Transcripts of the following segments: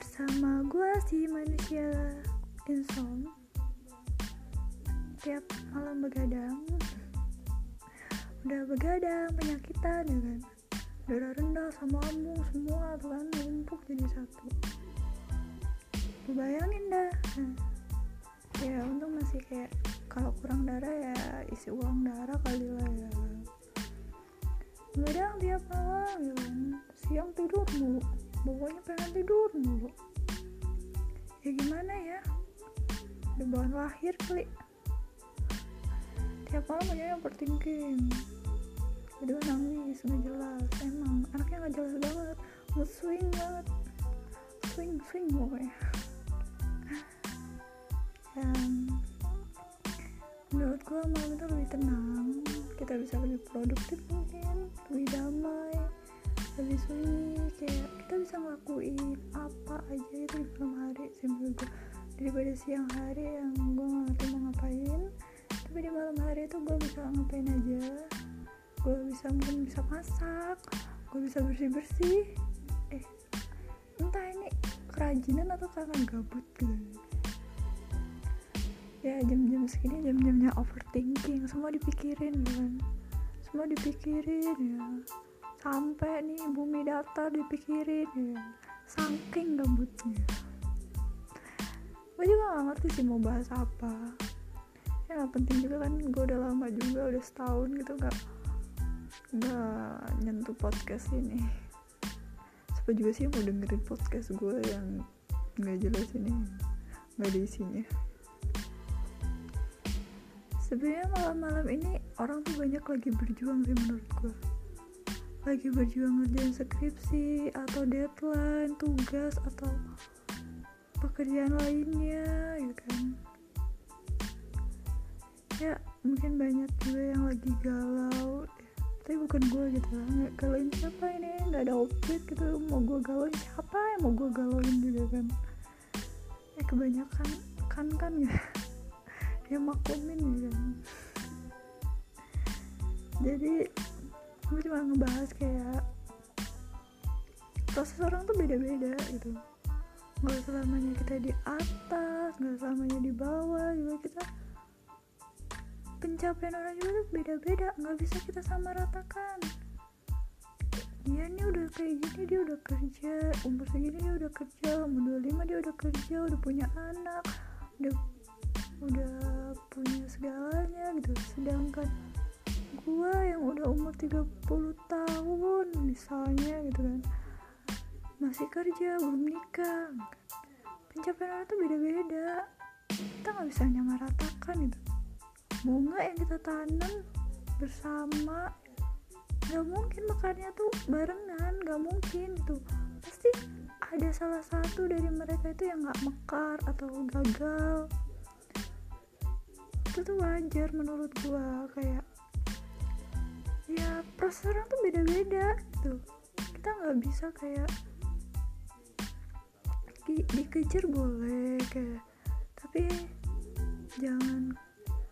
bersama gue si manusia insomn tiap malam begadang. Udah begadang penyakitan ya kan? Darah rendah sama lambung semua tuh kan numpuk jadi satu. Lu bayangin dah. Nah, ya untung masih kayak kalau kurang darah ya isi uang darah kali lah ya. Begadang tiap malam ya kan? Siang tidur mulu pokoknya pengen tidur mulu ya gimana ya? Udah bawaan lahir kali tiap malam aja yang overthinking jadi nangis nggak jelas. Emang anaknya nggak jelas banget. Mood swing banget. Swing swing pokoknya. Dan menurut gua malam itu lebih tenang. Kita bisa lebih produktif mungkin. Lebih damai. Lebih kita bisa ngelakuin apa aja itu di malam hari menurut gue daripada siang hari yang gue gak ngerti mau ngapain tapi di malam hari itu gue bisa ngapain aja. Gue bisa mungkin bisa masak gue bisa bersih bersih eh entah ini kerajinan atau karena gabut gitu. Ya jam-jam segini jam-jamnya overthinking semua dipikirin kan? Semua dipikirin ya sampai nih bumi datar dipikirin. Ya saking gabutnya gue juga gak ngerti sih mau bahas apa. Ya gak penting juga kan gue udah lama juga udah setahun gitu gak gak nyentuh podcast ini. Siapa juga sih mau dengerin podcast gue yang gak jelas ini? Gak ada isinya. Sebenarnya malam-malam ini orang tuh banyak lagi berjuang sih menurut gue lagi berjuang ngerjain skripsi atau deadline tugas atau pekerjaan lainnya gitu kan. Ya mungkin banyak juga yang lagi galau. Tapi bukan gue gitu lah nggak galauin siapa ini nggak ada objek gitu. Mau gue galauin siapa yang mau gue galauin juga kan. Ya kebanyakan kan kan ya. Ya maklumin ya kan. Jadi gue cuma ngebahas kayak proses orang tuh beda-beda gitu. Nggak selamanya kita di atas nggak selamanya di bawah juga kita. Pencapaian orang juga tuh beda-beda nggak bisa kita sama ratakan dia nih udah kayak gini dia udah kerja umur segini dia udah kerja umur 25 dia udah kerja udah punya anak udah udah punya segalanya gitu. Sedangkan gua yang udah umur 30 tahun misalnya gitu kan. Masih kerja belum nikah. Pencapaian orang tuh beda-beda. Kita nggak bisa nyamaratakan gitu. Bunga yang kita tanam bersama? Nggak mungkin makannya tuh barengan nggak mungkin tuh pasti ada salah satu dari mereka itu yang nggak mekar atau gagal. Itu tuh wajar menurut gua kayak ya proses orang tuh beda-beda gitu. Kita nggak bisa kayak di, dikejar boleh kayak tapi jangan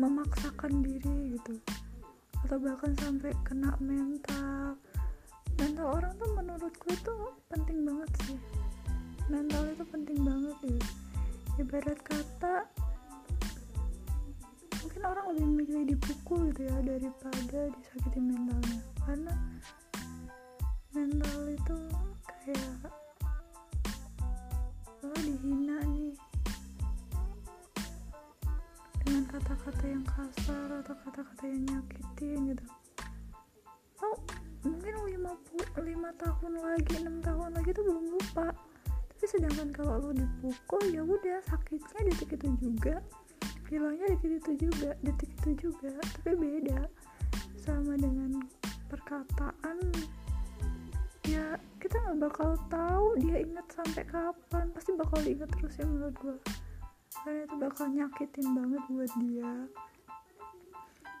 memaksakan diri gitu. Atau bahkan sampai kena mental. Mental orang tuh menurut gue tuh penting banget sih. Mental itu penting banget ya ibarat kata orang lebih memilih dipukul gitu ya daripada disakiti mentalnya. Karena mental itu kayak lo dihina nih. Dengan kata-kata yang kasar atau kata-kata yang nyakitin gitu. Lo mungkin lima, lima tahun lagi enam tahun lagi tuh belum lupa. Tapi sedangkan kalau lo dipukul ya udah sakitnya detik itu juga hilangnya detik itu juga detik itu juga tapi beda sama dengan perkataan. Ya kita nggak bakal tahu dia ingat sampai kapan. Pasti bakal diingat terus ya menurut gue karena itu bakal nyakitin banget buat dia.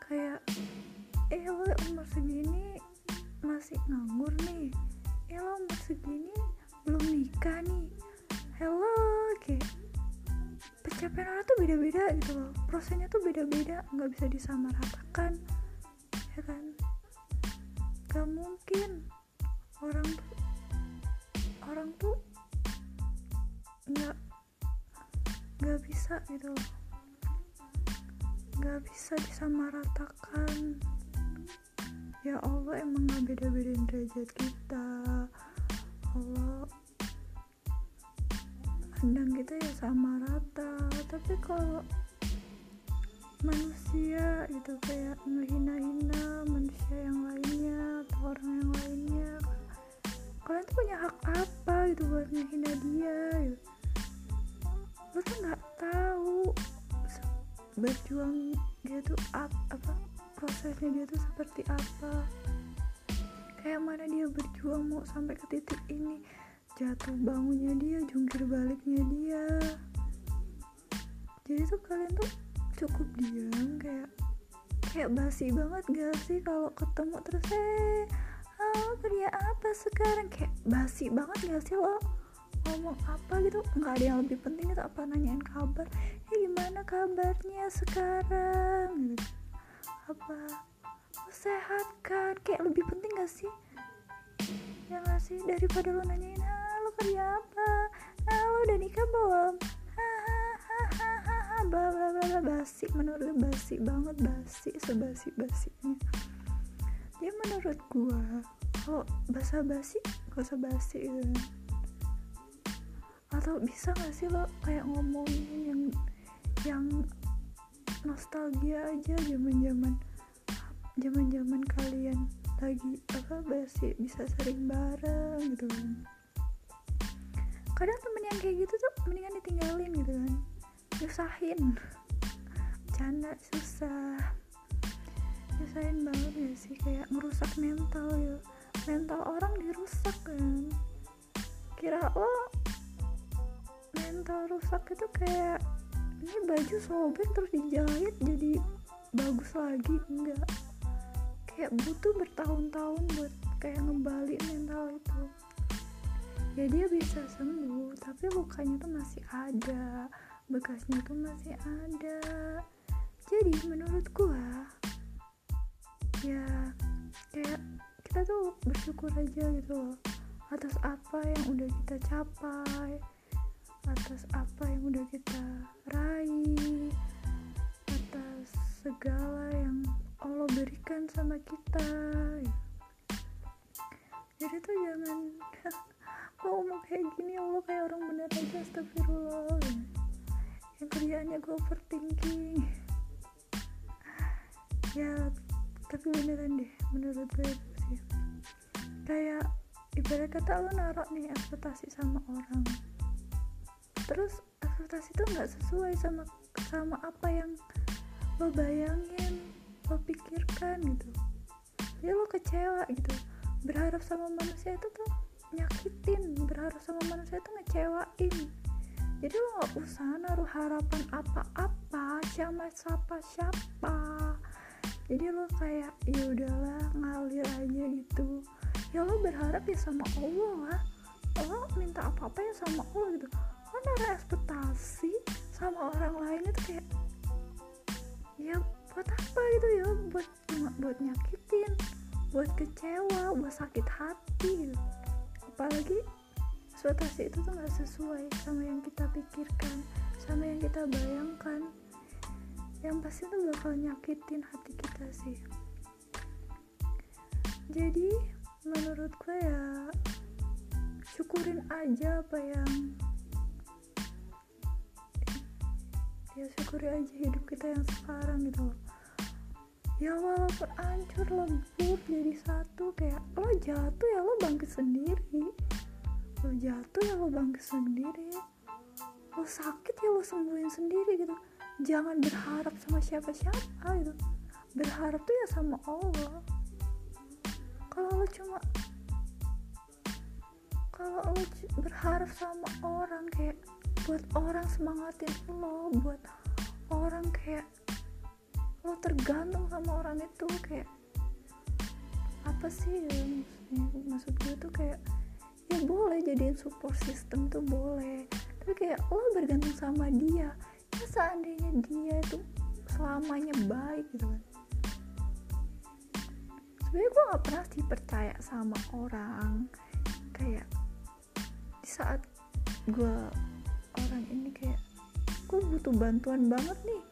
Kayak eh lo umur segini masih nganggur nih. Eh lo umur segini belum nikah nih. Hello kayak pencapaian orang tuh beda-beda gitu loh. Prosesnya tuh beda-beda nggak bisa disamaratakan ya kan? Gak mungkin orang tuh orang tuh nggak nggak bisa gitu loh. Nggak bisa disamaratakan. Ya Allah emang nggak beda-bedain derajat kita. Allah pandang kita ya sama rata. Tapi kalau manusia itu kayak ngehina-hina manusia yang lainnya atau orang yang lainnya kalian tuh punya hak apa gitu buat ngehina dia gitu. lo tuh nggak tahu berjuang dia tuh ap, apa prosesnya dia tuh seperti apa. Kayak mana dia berjuang mau sampai ke titik ini jatuh bangunnya dia jungkir baliknya dia. Jadi tuh kalian tuh cukup diam kayak kayak basi banget gak sih kalau ketemu terus eh halo kerja apa sekarang? Kayak basi banget gak sih lo? Ngomong apa gitu? Nggak ada yang lebih penting itu apa? Nanyain kabar. Eh gimana kabarnya sekarang? Gitu. Apa lo sehat kan? Kayak lebih penting gak sih? Ya gak sih? Daripada lo nanyain kerja apa halo udah nikah belum? Hahaha bla bla basi. Menurut basi banget basi sebasi basinya. Ya menurut gua kalau basa basi? Gak usah basi. Gitu atau bisa gak sih lo kayak ngomongin yang yang nostalgia aja zaman zaman zaman zaman kalian lagi apa basi bisa sering bareng gitu kan kadang temen yang kayak gitu tuh mendingan ditinggalin gitu kan. Nyusahin. Canda susah. Nyusahin banget ya sih? Kayak ngerusak mental ya. Mental orang dirusak kan. Kira lo mental rusak itu kayak ini baju sobek terus dijahit jadi bagus lagi enggak. Kayak butuh bertahun-tahun buat kayak ngebalik mental itu ya dia bisa sembuh tapi lukanya tuh masih ada bekasnya tuh masih ada. Jadi menurut gua ya kayak kita tuh bersyukur aja gitu loh atas apa yang udah kita capai atas apa yang udah kita raih atas segala yang Allah berikan sama kita. Jadi tuh jangan kayak gini Allah kayak orang bener aja astagfirullah. Yang kerjaannya gue overthinking. Ya tapi beneran deh menurut gue sih. Kayak ibarat kata lo naruh nih ekspektasi sama orang. Terus ekspektasi itu nggak sesuai sama sama apa yang lo bayangin lo pikirkan gitu. Jadi lo kecewa gitu. Berharap sama manusia itu tuh nyakitin berharap sama manusia itu ngecewain. Jadi lo nggak usah naruh harapan apa-apa sama siapa siapa. Jadi lo kayak ya udahlah ngalir aja gitu. Ya lo berharap ya sama Allah lah. Lo minta apa-apa ya sama Allah gitu. Lo naruh ekspektasi sama orang lain itu kayak ya buat apa gitu ya? Buat buat nyakitin buat kecewa buat sakit hati. gitu apalagi ekspektasi itu tuh nggak sesuai sama yang kita pikirkan sama yang kita bayangkan. Yang pasti tuh bakal nyakitin hati kita sih. Jadi menurut gue ya syukurin aja apa yang ya syukuri aja hidup kita yang sekarang gitu loh ya walaupun hancur lebur jadi satu kayak lo jatuh ya lo bangkit sendiri. Lo jatuh ya lo bangkit sendiri. Lo sakit ya lo sembuhin sendiri gitu. Jangan berharap sama siapa-siapa gitu. Berharap tuh ya sama Allah. Kalau lo cuma kalau lo berharap sama orang kayak buat orang semangatin lo buat orang kayak lo tergantung sama orang itu kayak apa sih ya maksudnya maksud gue tuh kayak ya boleh jadiin support system tuh boleh tapi kayak lo bergantung sama dia ya seandainya dia itu selamanya baik gitu kan. Sebenarnya gue gak pernah sih percaya sama orang kayak di saat gue orang ini kayak gue butuh bantuan banget nih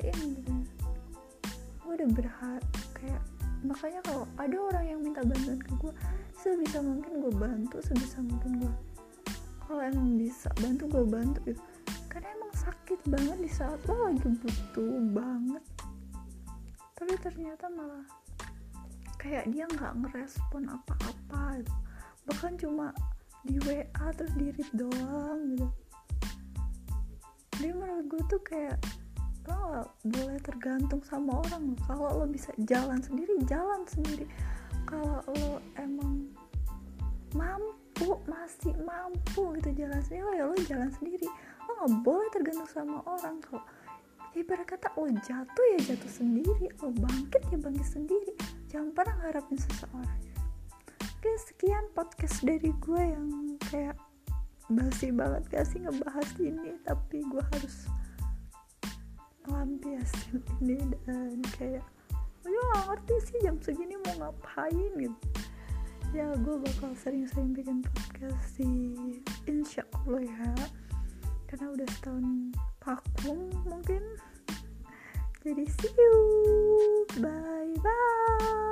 nyepelein gitu. Gue udah berharap kayak makanya kalau ada orang yang minta bantuan ke gue sebisa mungkin gue bantu sebisa mungkin gue kalau emang bisa bantu gue bantu gitu. Karena emang sakit banget di saat lo lagi butuh banget. Tapi ternyata malah kayak dia nggak ngerespon apa-apa gitu. bahkan cuma di WA terus di read doang gitu. Jadi menurut gue tuh kayak lo gak boleh tergantung sama orang. Kalau lo bisa jalan sendiri jalan sendiri. Kalau lo emang mampu masih mampu gitu jalan sendiri lo ya lo jalan sendiri. Lo nggak boleh tergantung sama orang. Kok ibarat kata lo jatuh ya jatuh sendiri. Lo bangkit ya bangkit sendiri. Jangan pernah ngarepin seseorang. Oke sekian podcast dari gue yang kayak basi banget. Gak sih ngebahas ini tapi gue harus lampiasin ini dan kayak gue gak ngerti sih jam segini mau ngapain gitu. Ya gue bakal sering-sering bikin podcast sih insya Allah ya. Karena udah setahun vakum mungkin. Jadi see you. Bye bye